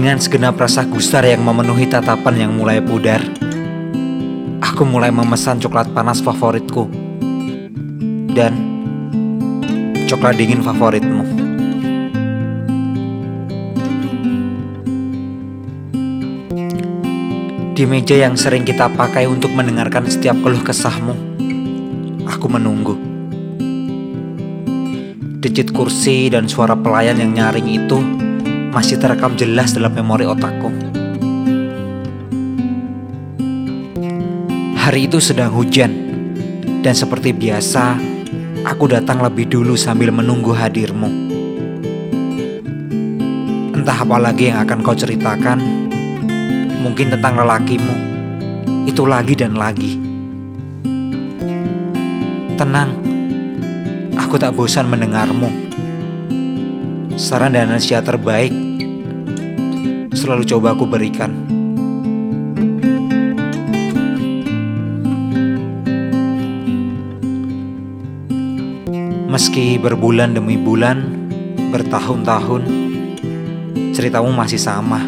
Dengan segenap rasa gusar yang memenuhi tatapan yang mulai pudar, aku mulai memesan coklat panas favoritku dan coklat dingin favoritmu. Di meja yang sering kita pakai untuk mendengarkan setiap keluh kesahmu, aku menunggu. Dicit kursi dan suara pelayan yang nyaring itu masih terekam jelas dalam memori otakku. Hari itu sedang hujan, dan seperti biasa, aku datang lebih dulu sambil menunggu hadirmu. Entah apa lagi yang akan kau ceritakan, mungkin tentang lelakimu, itu lagi dan lagi. Tenang, aku tak bosan mendengarmu saran dan nasihat terbaik selalu coba aku berikan. Meski berbulan demi bulan, bertahun-tahun, ceritamu masih sama.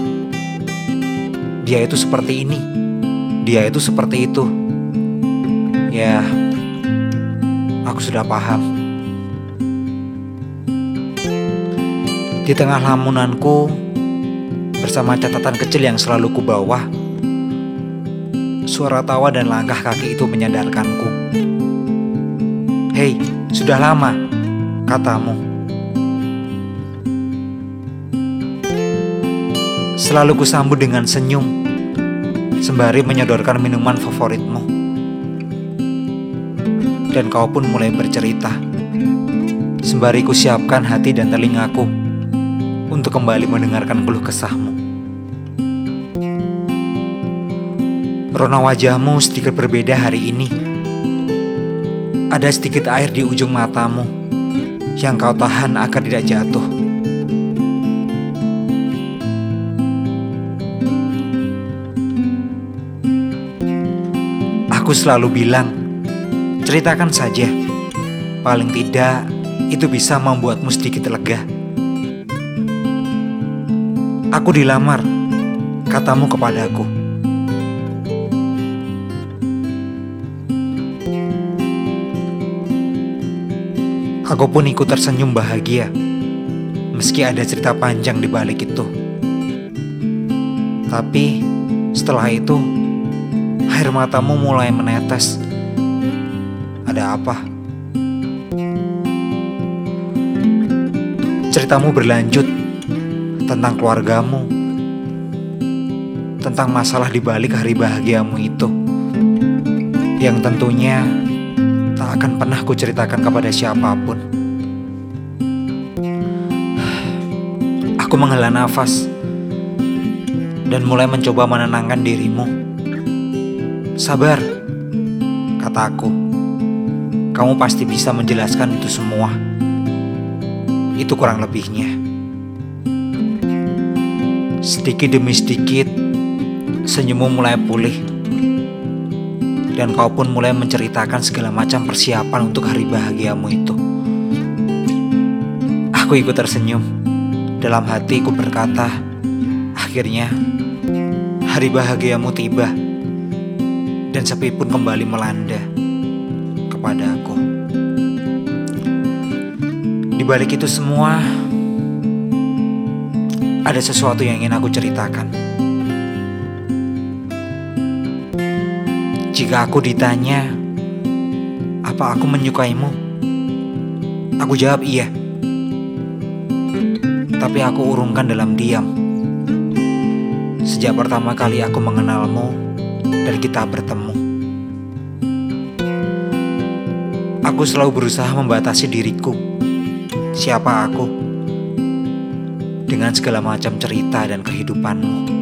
Dia itu seperti ini, dia itu seperti itu. Ya, aku sudah paham. Di tengah lamunanku, bersama catatan kecil yang selalu kubawa, suara tawa dan langkah kaki itu menyadarkanku. Hei, sudah lama, katamu. Selalu kusambut dengan senyum, sembari menyodorkan minuman favoritmu. Dan kau pun mulai bercerita, sembari kusiapkan hati dan telingaku untuk kembali mendengarkan keluh kesahmu. Rona wajahmu sedikit berbeda hari ini. Ada sedikit air di ujung matamu yang kau tahan agar tidak jatuh. Aku selalu bilang, ceritakan saja. Paling tidak, itu bisa membuatmu sedikit lega. Aku dilamar, katamu kepadaku. Aku pun ikut tersenyum bahagia, meski ada cerita panjang di balik itu. Tapi setelah itu, air matamu mulai menetes. Ada apa? Ceritamu berlanjut tentang keluargamu, tentang masalah di balik hari bahagiamu itu, yang tentunya tak akan pernah kuceritakan kepada siapa pun. Aku menghela nafas dan mulai mencoba menenangkan dirimu. Sabar, kataku. Kamu pasti bisa menjelaskan itu semua. Itu kurang lebihnya. Sedikit demi sedikit, senyummu mulai pulih. Dan kau pun mulai menceritakan segala macam persiapan untuk hari bahagiamu itu. Aku ikut tersenyum. Dalam hatiku berkata, akhirnya hari bahagiamu tiba. Dan sepi pun kembali melanda kepada aku. Di balik itu semua, ada sesuatu yang ingin aku ceritakan. Jika aku ditanya, apa aku menyukaimu? Aku jawab iya. Tapi aku urungkan dalam diam. Sejak pertama kali aku mengenalmu dan kita bertemu. Aku selalu berusaha membatasi diriku. Siapa aku? Dengan segala macam cerita dan kehidupanmu.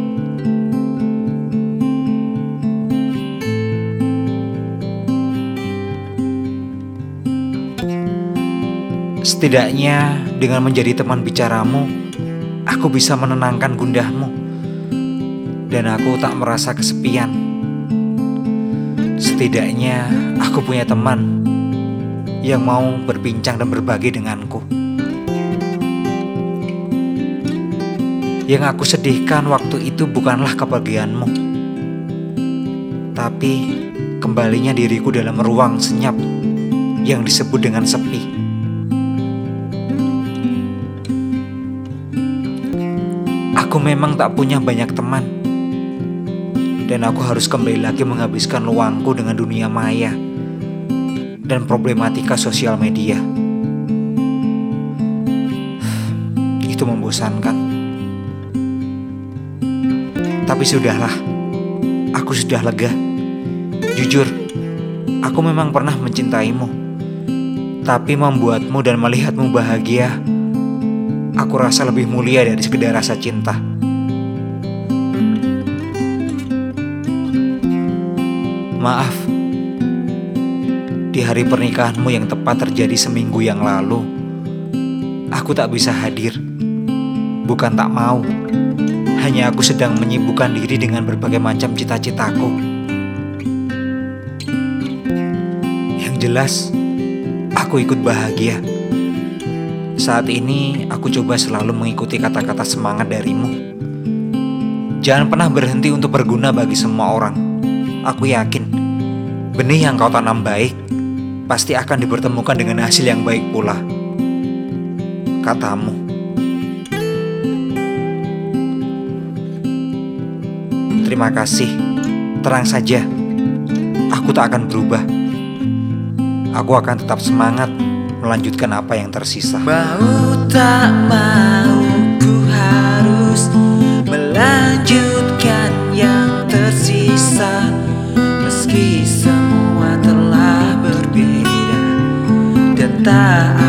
Setidaknya dengan menjadi teman bicaramu, aku bisa menenangkan gundahmu. Dan aku tak merasa kesepian. Setidaknya aku punya teman yang mau berbincang dan berbagi denganku. Yang aku sedihkan waktu itu bukanlah kepergianmu, tapi kembalinya diriku dalam ruang senyap yang disebut dengan sepi. Aku memang tak punya banyak teman, dan aku harus kembali lagi menghabiskan luangku dengan dunia maya dan problematika sosial media. Itu membosankan. Tapi sudahlah, aku sudah lega. Jujur, aku memang pernah mencintaimu. Tapi membuatmu dan melihatmu bahagia, aku rasa lebih mulia dari sekedar rasa cinta. Maaf, di hari pernikahanmu yang tepat terjadi seminggu yang lalu, aku tak bisa hadir. Bukan tak mau, hanya aku sedang menyibukkan diri dengan berbagai macam cita-citaku. Yang jelas, aku ikut bahagia. Saat ini, aku coba selalu mengikuti kata-kata semangat darimu. Jangan pernah berhenti untuk berguna bagi semua orang. Aku yakin, benih yang kau tanam baik pasti akan dipertemukan dengan hasil yang baik pula. Katamu. Terima kasih. Terang saja. Aku tak akan berubah. Aku akan tetap semangat melanjutkan apa yang tersisa. Mau tak mau ku harus melanjutkan yang tersisa Meski semua telah berbeda dan tak